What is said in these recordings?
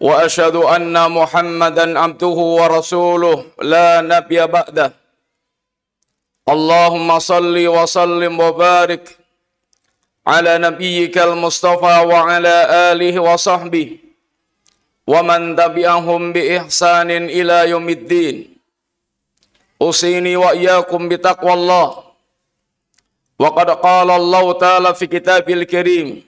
وأشهد أن محمدا عبده ورسوله. لا نبي بعده. اللهم صل وسلم وبارك على نبيك المصطفى وعلى آله وصحبه ومن تبعهم بإحسان إلى يوم الدين. أوصيني وإياكم بتقوى الله. وقد قال الله تعالى في كتابه الكريم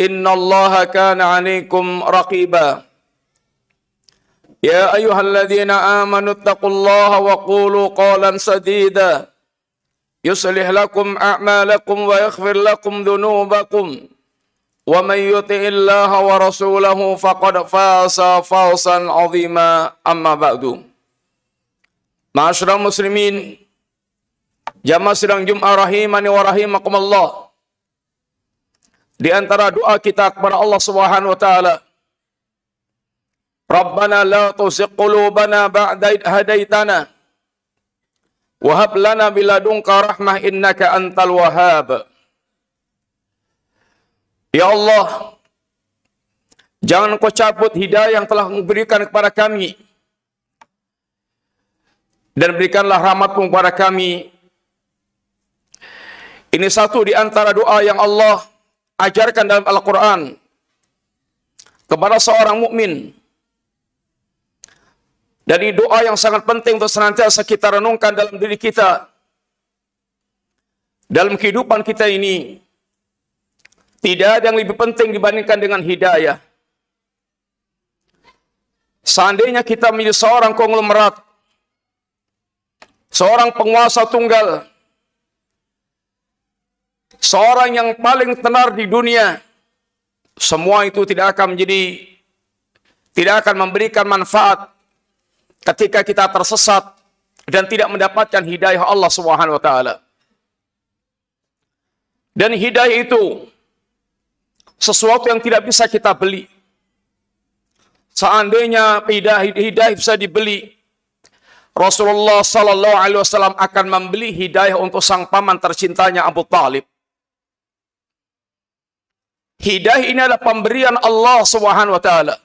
إن الله كان عليكم رقيبا يا أيها الذين آمنوا اتقوا الله وقولوا قولا سديدا يصلح لكم أعمالكم ويغفر لكم ذنوبكم ومن يطع الله ورسوله فقد فاز فوزا عظيما أما بعد معاشر المسلمين jamaah sidang Jum'ah rahimani wa rahimakumullah di antara doa kita kepada Allah Subhanahu wa taala Rabbana la tuzigh qulubana ba'da id hadaitana wa hab lana min ladunka rahmah innaka antal wahhab. Ya Allah jangan kau cabut hidayah yang telah memberikan kepada kami. Dan berikanlah rahmatmu kepada kami. Ini satu di antara doa yang Allah ajarkan dalam Al-Quran kepada seorang mukmin. Dari doa yang sangat penting untuk senantiasa kita renungkan dalam diri kita. Dalam kehidupan kita ini, tidak ada yang lebih penting dibandingkan dengan hidayah. Seandainya kita menjadi seorang konglomerat, seorang penguasa tunggal, seorang yang paling tenar di dunia, semua itu tidak akan menjadi, tidak akan memberikan manfaat ketika kita tersesat dan tidak mendapatkan hidayah Allah Subhanahu wa taala. Dan hidayah itu sesuatu yang tidak bisa kita beli. Seandainya hidayah, hidayah bisa dibeli, Rasulullah Sallallahu Alaihi Wasallam akan membeli hidayah untuk sang paman tercintanya Abu Talib. Hidayah ini adalah pemberian Allah Subhanahu wa taala.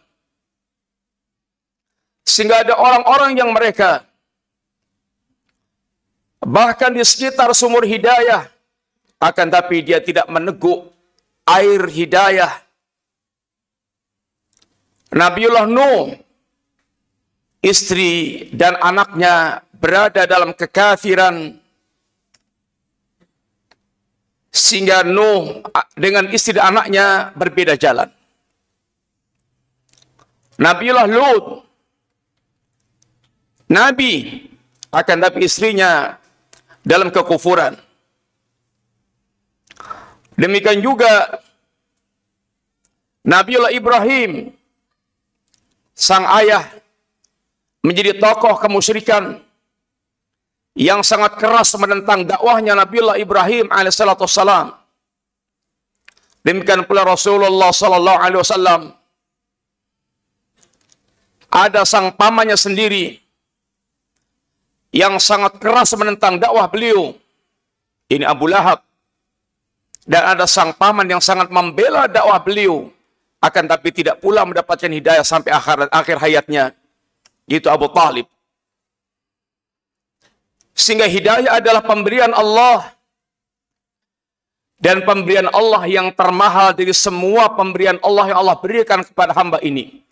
Sehingga ada orang-orang yang mereka bahkan di sekitar sumur hidayah akan tapi dia tidak meneguk air hidayah. Nabiullah Nuh istri dan anaknya berada dalam kekafiran sehingga Nuh dengan istri dan anaknya berbeda jalan. Nabiullah Lut Nabi akan tapi istrinya dalam kekufuran. Demikian juga Nabiullah Ibrahim sang ayah menjadi tokoh kemusyrikan yang sangat keras menentang dakwahnya Nabiullah Ibrahim alaihissalam. Demikian pula Rasulullah sallallahu alaihi wasallam ada sang pamannya sendiri yang sangat keras menentang dakwah beliau. Ini Abu Lahab. Dan ada sang paman yang sangat membela dakwah beliau. Akan tapi tidak pula mendapatkan hidayah sampai akhir, akhir hayatnya. Yaitu Abu Talib. Sehingga hidayah adalah pemberian Allah. Dan pemberian Allah yang termahal dari semua pemberian Allah yang Allah berikan kepada hamba ini.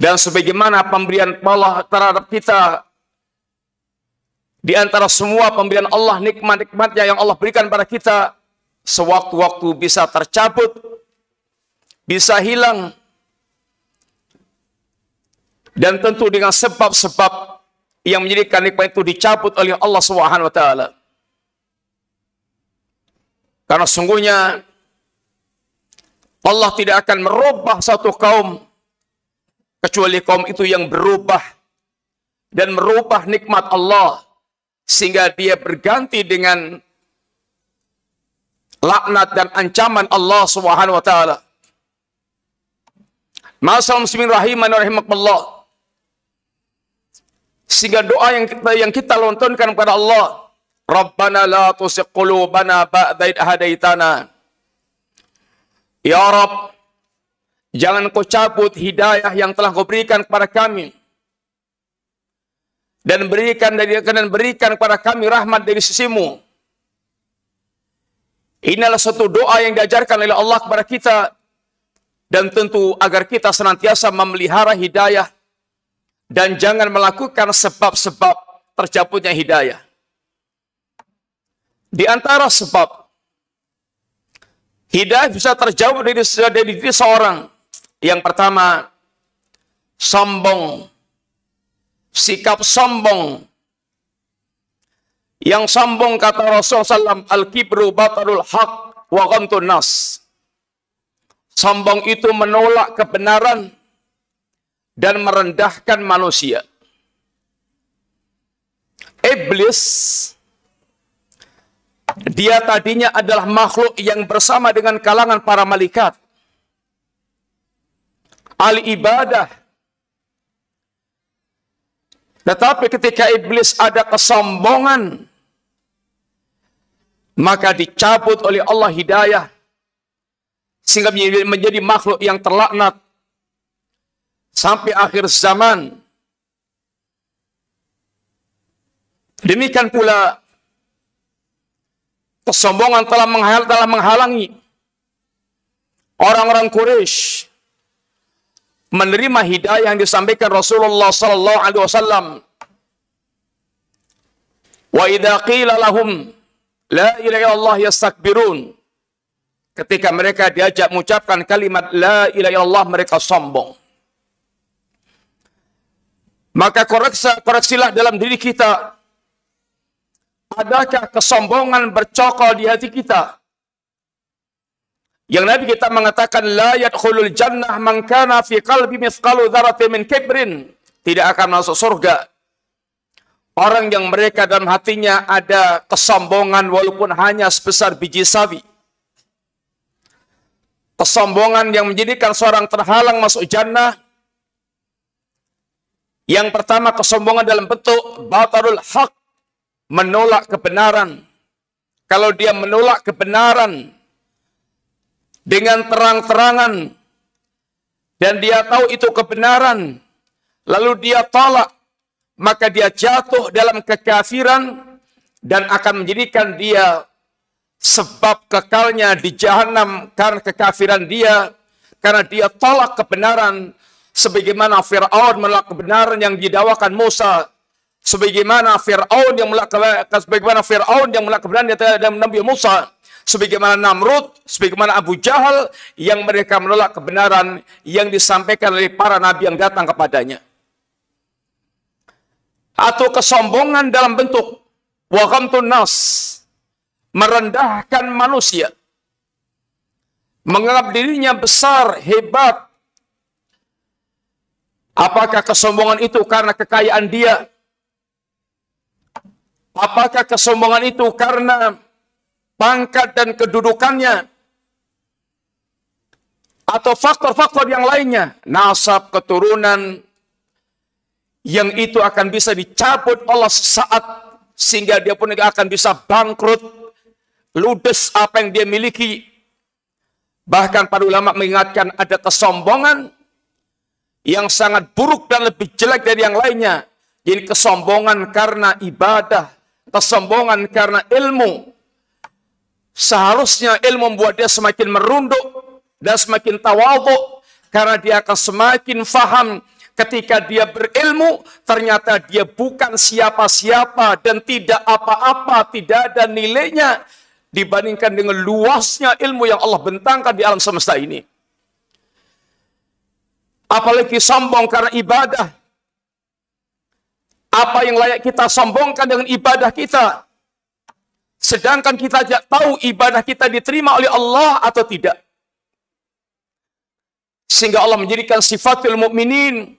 Dan sebagaimana pemberian Allah terhadap kita di antara semua pemberian Allah nikmat-nikmatnya yang Allah berikan pada kita sewaktu-waktu bisa tercabut, bisa hilang, dan tentu dengan sebab-sebab yang menjadikan nikmat itu dicabut oleh Allah Subhanahu wa taala. Karena sungguhnya Allah tidak akan merubah satu kaum kecuali kaum itu yang berubah dan merubah nikmat Allah sehingga dia berganti dengan laknat dan ancaman Allah Subhanahu wa taala. Masalah muslimin rahiman rahimakumullah. Sehingga doa yang kita yang kita lontarkan kepada Allah, Rabbana la tuzigh qulubana ba'da id hadaitana. Ya Rabb, jangan kau cabut hidayah yang telah kau berikan kepada kami. Dan berikan dan berikan kepada kami rahmat dari sisimu. Inilah satu doa yang diajarkan oleh Allah kepada kita dan tentu agar kita senantiasa memelihara hidayah dan jangan melakukan sebab-sebab tercabutnya hidayah. Di antara sebab hidayah bisa terjauh dari, diri seorang. Yang pertama, sombong. Sikap sombong yang sombong kata Rasulullah SAW, Al-kibru batarul haq wa nas. Sombong itu menolak kebenaran dan merendahkan manusia. Iblis dia tadinya adalah makhluk yang bersama dengan kalangan para malaikat. Ahli ibadah. Tetapi ketika iblis ada kesombongan, maka dicabut oleh Allah hidayah sehingga menjadi makhluk yang terlaknat sampai akhir zaman. Demikian pula kesombongan telah menghal telah menghalangi orang-orang Quraisy menerima hidayah yang disampaikan Rasulullah sallallahu alaihi wasallam. Wa idza qila lahum La ilaha illallah yastakbirun. Ketika mereka diajak mengucapkan kalimat La ilaha illallah mereka sombong. Maka koreksi, koreksilah dalam diri kita. Adakah kesombongan bercokol di hati kita? Yang Nabi kita mengatakan la yadkhulul jannah man kana fi qalbi mithqalu dzarratin min kibrin. Tidak akan masuk surga Orang yang mereka dalam hatinya ada kesombongan walaupun hanya sebesar biji sawi. Kesombongan yang menjadikan seorang terhalang masuk jannah. Yang pertama kesombongan dalam bentuk batarul haq. Menolak kebenaran. Kalau dia menolak kebenaran dengan terang-terangan dan dia tahu itu kebenaran, lalu dia tolak maka dia jatuh dalam kekafiran dan akan menjadikan dia sebab kekalnya di jahanam karena kekafiran dia karena dia tolak kebenaran sebagaimana Firaun menolak kebenaran yang didawakan Musa. Sebagaimana Firaun yang menolak sebagaimana Firaun yang menolak kebenaran dalam Nabi Musa. Sebagaimana Namrud sebagaimana Abu Jahal yang mereka menolak kebenaran yang disampaikan oleh para nabi yang datang kepadanya. Atau kesombongan dalam bentuk waghamtun nas merendahkan manusia. Menganggap dirinya besar hebat apakah kesombongan itu karena kekayaan dia? Apakah kesombongan itu karena pangkat dan kedudukannya? Atau faktor-faktor yang lainnya? Nasab keturunan yang itu akan bisa dicabut Allah sesaat sehingga dia pun akan bisa bangkrut ludes apa yang dia miliki. Bahkan para ulama mengingatkan ada kesombongan yang sangat buruk dan lebih jelek dari yang lainnya jadi kesombongan karena ibadah kesombongan karena ilmu seharusnya ilmu membuat dia semakin merunduk dan semakin tawaduk karena dia akan semakin faham ketika dia berilmu, ternyata dia bukan siapa-siapa dan tidak apa-apa, tidak ada nilainya dibandingkan dengan luasnya ilmu yang Allah bentangkan di alam semesta ini. Apalagi sombong karena ibadah. Apa yang layak kita sombongkan dengan ibadah kita? Sedangkan kita tidak tahu ibadah kita diterima oleh Allah atau tidak. Sehingga Allah menjadikan sifatul mukminin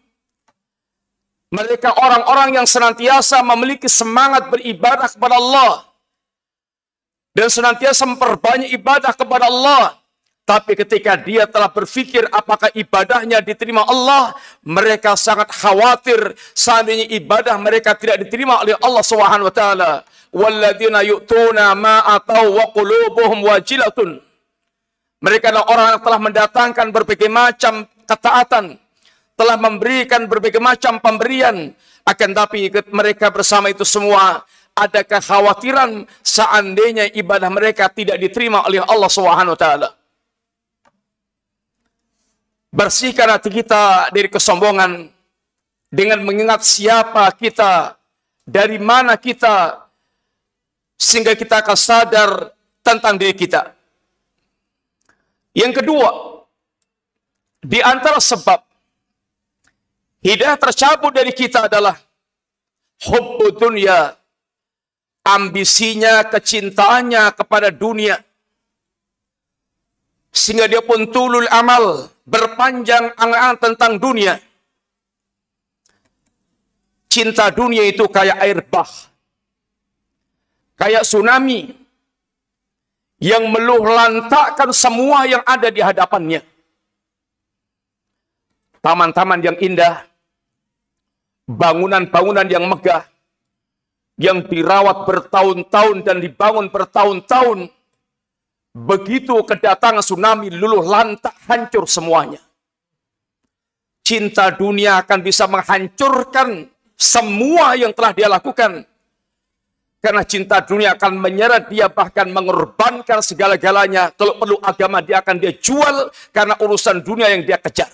mereka orang-orang yang senantiasa memiliki semangat beribadah kepada Allah dan senantiasa memperbanyak ibadah kepada Allah. Tapi ketika dia telah berpikir apakah ibadahnya diterima Allah, mereka sangat khawatir seandainya ibadah mereka tidak diterima oleh Allah Subhanahu wa taala. Walladzina yu'tuna ma atau wa qulubuhum. Mereka adalah orang yang telah mendatangkan berbagai macam ketaatan, telah memberikan berbagai macam pemberian, akan tapi mereka bersama itu semua ada kekhawatiran seandainya ibadah mereka tidak diterima oleh Allah taala. Bersihkan hati kita dari kesombongan dengan mengingat siapa kita, dari mana kita, sehingga kita akan sadar tentang diri kita. Yang kedua, di antara sebab hidayah tercabut dari kita adalah hubbu dunia, ambisinya, kecintaannya kepada dunia. Sehingga dia pun tulul amal, berpanjang angan tentang dunia. Cinta dunia itu kayak air bah. Kayak tsunami yang meluh lantakkan semua yang ada di hadapannya. Taman-taman yang indah, bangunan-bangunan yang megah, yang dirawat bertahun-tahun dan dibangun bertahun-tahun, Begitu kedatangan tsunami luluh lantak hancur semuanya. Cinta dunia akan bisa menghancurkan semua yang telah dia lakukan. Karena cinta dunia akan menyeret dia bahkan mengorbankan segala-galanya. Kalau perlu agama dia akan dia jual karena urusan dunia yang dia kejar.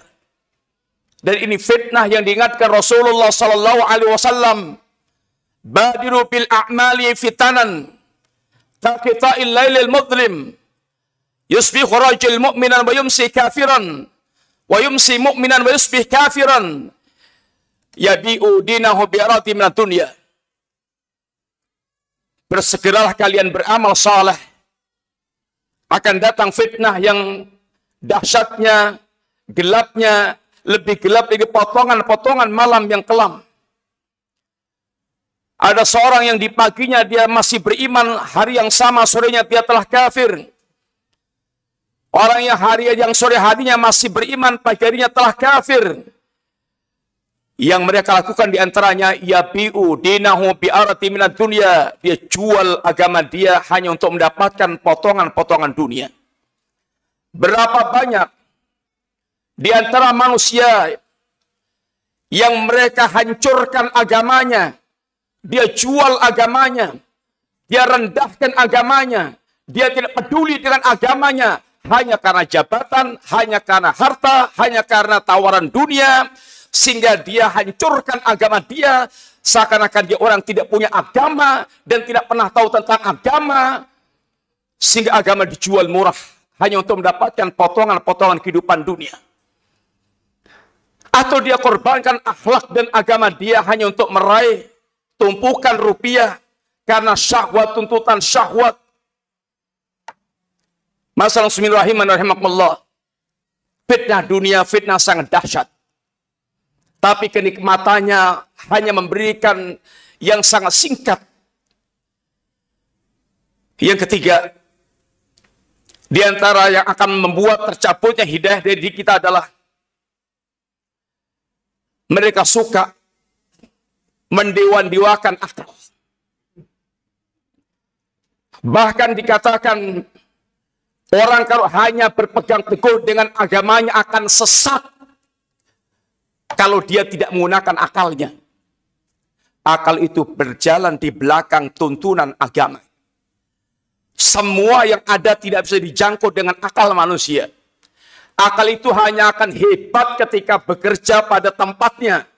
Dan ini fitnah yang diingatkan Rasulullah Sallallahu Alaihi Wasallam. Badiru bil a'mali fitanan. Kakita'il lailil mudlim. Yusbihu rajul mu'minan wa yumsi kafiran. Wa yumsi mu'minan wa yusbih kafiran. Yabi'u dinahu bi'arati minat dunia. Bersegeralah kalian beramal saleh. Akan datang fitnah yang dahsyatnya, gelapnya, lebih gelap dari potongan-potongan malam yang kelam. Ada seorang yang di paginya dia masih beriman, hari yang sama sorenya dia telah kafir. Orang yang hari yang sore harinya masih beriman, pagi harinya telah kafir. Yang mereka lakukan di antaranya, ya bi'u dinahu bi'arati minat dunia. Dia jual agama dia hanya untuk mendapatkan potongan-potongan dunia. Berapa banyak di antara manusia yang mereka hancurkan agamanya. Dia jual agamanya. Dia rendahkan agamanya. Dia tidak peduli dengan agamanya hanya karena jabatan, hanya karena harta, hanya karena tawaran dunia, sehingga dia hancurkan agama dia, seakan-akan dia orang tidak punya agama dan tidak pernah tahu tentang agama, sehingga agama dijual murah hanya untuk mendapatkan potongan-potongan kehidupan dunia. Atau dia korbankan akhlak dan agama dia hanya untuk meraih tumpukan rupiah karena syahwat, tuntutan syahwat, Masalah Bismillahirrahmanirrahim. Fitnah dunia, fitnah sangat dahsyat. Tapi kenikmatannya hanya memberikan yang sangat singkat. Yang ketiga, di antara yang akan membuat tercaputnya hidayah dari diri kita adalah mereka suka mendewan-dewakan akal. Bahkan dikatakan Orang kalau hanya berpegang teguh dengan agamanya akan sesat kalau dia tidak menggunakan akalnya. Akal itu berjalan di belakang tuntunan agama. Semua yang ada tidak bisa dijangkau dengan akal manusia. Akal itu hanya akan hebat ketika bekerja pada tempatnya.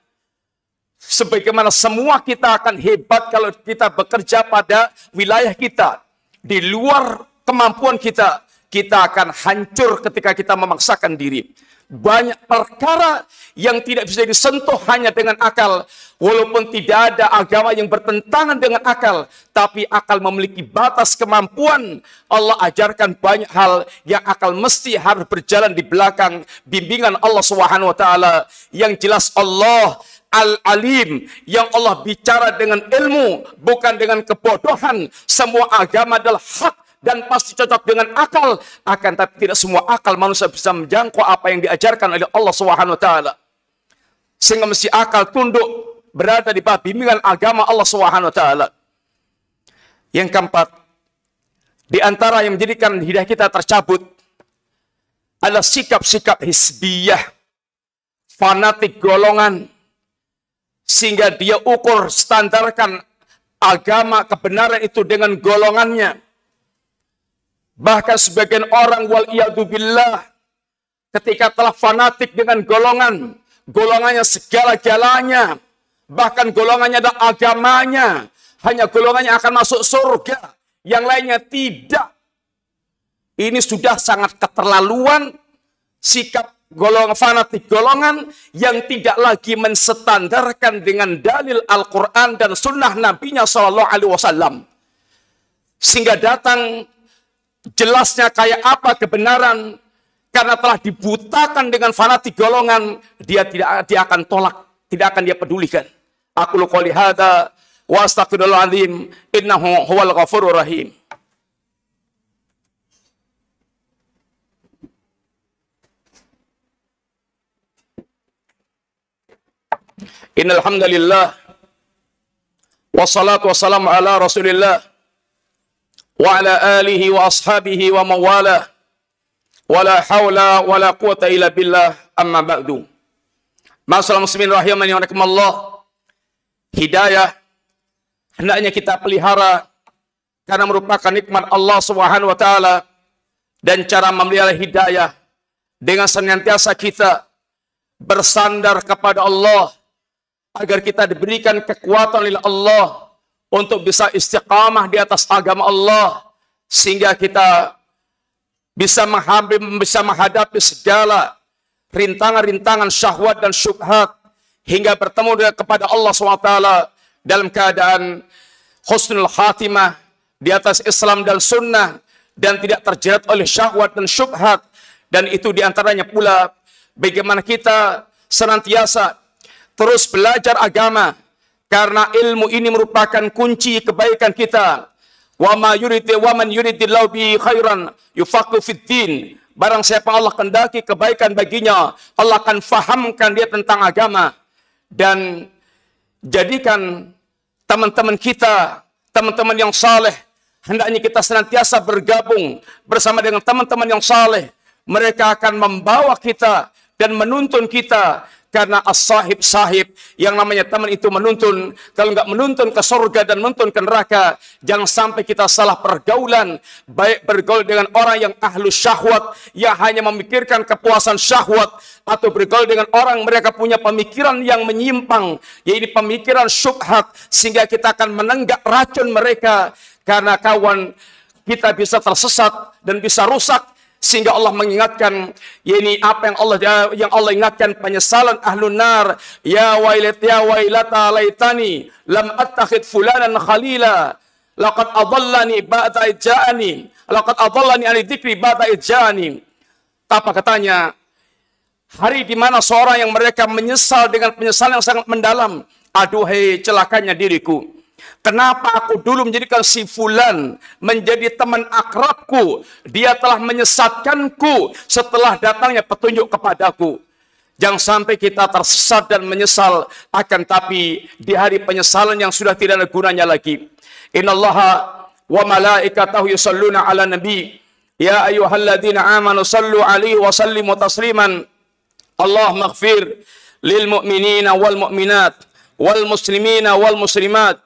Sebagaimana semua kita akan hebat kalau kita bekerja pada wilayah kita. Di luar kemampuan kita, kita akan hancur ketika kita memaksakan diri. Banyak perkara yang tidak bisa disentuh hanya dengan akal. Walaupun tidak ada agama yang bertentangan dengan akal. Tapi akal memiliki batas kemampuan. Allah ajarkan banyak hal yang akal mesti harus berjalan di belakang bimbingan Allah taala. Yang jelas Allah Al-Alim yang Allah bicara dengan ilmu bukan dengan kebodohan. Semua agama adalah hak dan pasti cocok dengan akal. Akan tapi tidak semua akal manusia bisa menjangkau apa yang diajarkan oleh Allah Subhanahu wa taala. Sehingga mesti akal tunduk berada di bawah bimbingan agama Allah Subhanahu wa taala. Yang keempat, di antara yang menjadikan hidayah kita tercabut adalah sikap-sikap hisbiyah, fanatik golongan, sehingga dia ukur standarkan agama kebenaran itu dengan golongannya Bahkan sebagian orang wal billah ketika telah fanatik dengan golongan, golongannya segala-galanya, bahkan golongannya ada agamanya, hanya golongannya akan masuk surga, yang lainnya tidak. Ini sudah sangat keterlaluan sikap golongan fanatik golongan yang tidak lagi menstandarkan dengan dalil Al-Quran dan sunnah Nabi-Nya Shallallahu Alaihi Wasallam. Sehingga datang jelasnya kayak apa kebenaran? Karena telah dibutakan dengan fanatik golongan dia tidak dia akan tolak tidak akan dia pedulikan. Aku lu qouli hadza wa astaghfirullahaladzim innahu huwal ghafurur rahim. Innal hamdalillah wassalatu wassalamu ala Rasulillah وعلى آله وأصحابه ومواله ولا حول ولا قوة إلا بالله أما بعد Masalah muslimin rahimani Allah Hidayah hendaknya kita pelihara karena merupakan nikmat Allah Subhanahu wa taala dan cara memelihara hidayah dengan senantiasa kita bersandar kepada Allah agar kita diberikan kekuatan oleh Allah untuk bisa istiqamah di atas agama Allah sehingga kita bisa menghadapi, bisa menghadapi segala rintangan-rintangan syahwat dan syubhat hingga bertemu kepada Allah SWT dalam keadaan husnul khatimah di atas Islam dan sunnah dan tidak terjerat oleh syahwat dan syubhat. Dan itu di antaranya pula bagaimana kita senantiasa terus belajar agama karena ilmu ini merupakan kunci kebaikan kita. Wa ma yuridu wa man yuridillahu bi khairan yufaqqu fid din. Barang siapa Allah kendaki kebaikan baginya, Allah akan fahamkan dia tentang agama dan jadikan teman-teman kita, teman-teman yang saleh, hendaknya kita senantiasa bergabung bersama dengan teman-teman yang saleh. Mereka akan membawa kita dan menuntun kita karena as-sahib sahib yang namanya teman itu menuntun. Kalau nggak menuntun ke surga dan menuntun ke neraka, jangan sampai kita salah pergaulan. Baik bergaul dengan orang yang ahlu syahwat, yang hanya memikirkan kepuasan syahwat. Atau bergaul dengan orang mereka punya pemikiran yang menyimpang. Yaitu pemikiran syubhat. Sehingga kita akan menenggak racun mereka. Karena kawan kita bisa tersesat dan bisa rusak sehingga Allah mengingatkan ini apa yang Allah yang Allah ingatkan penyesalan ahlun nar. Ya wailat ya wailata laitani lam attakhid fulanan khalila. Laqad adallani ba'da ijani laqad adallani an dzikri ba'da ijani apa katanya hari di mana seorang yang mereka menyesal dengan penyesalan yang sangat mendalam aduhai celakanya diriku Kenapa aku dulu menjadikan si fulan menjadi teman akrabku? Dia telah menyesatkanku setelah datangnya petunjuk kepadaku. Jangan sampai kita tersesat dan menyesal akan tapi di hari penyesalan yang sudah tidak ada gunanya lagi. Innallaha wa malaikatahu yusalluna ala nabi. Ya ayyuhalladzina amanu sallu alaihi wa sallimu tasliman. Allah maghfir lil mu'minina wal mu'minat wal muslimina wal muslimat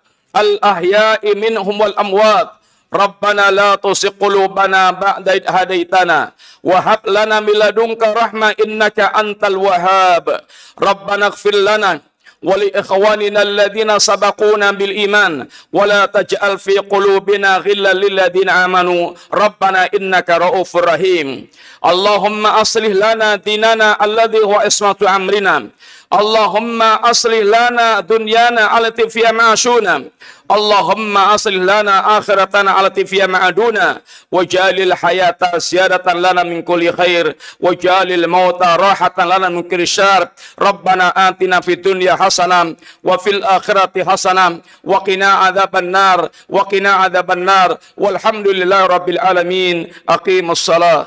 minhum wal amwat ربنا لا تزغ قلوبنا بعد إذ هديتنا. وهب لنا من لدنك رحمة إنك أنت الوهاب. ربنا اغفر لنا ولإخواننا الذين سبقونا بالإيمان. ولا تجعل في قلوبنا غلا للذين آمنوا. ربنا إنك رؤوف رحيم. اللهم أصلح لنا ديننا الذي هو عصمة أمرنا. اللهم أصلح لنا دنيانا التي فيها معاشنا اللهم أصلح لنا آخرتنا التي فيها معدونا وجعل الحياة زيادة لنا من كل خير وجعل الموت راحة لنا من كل شر ربنا آتنا في الدنيا حسنة وفي الآخرة حسنة وقنا عذاب النار وقنا عذاب النار والحمد لله رب العالمين أقيم الصلاة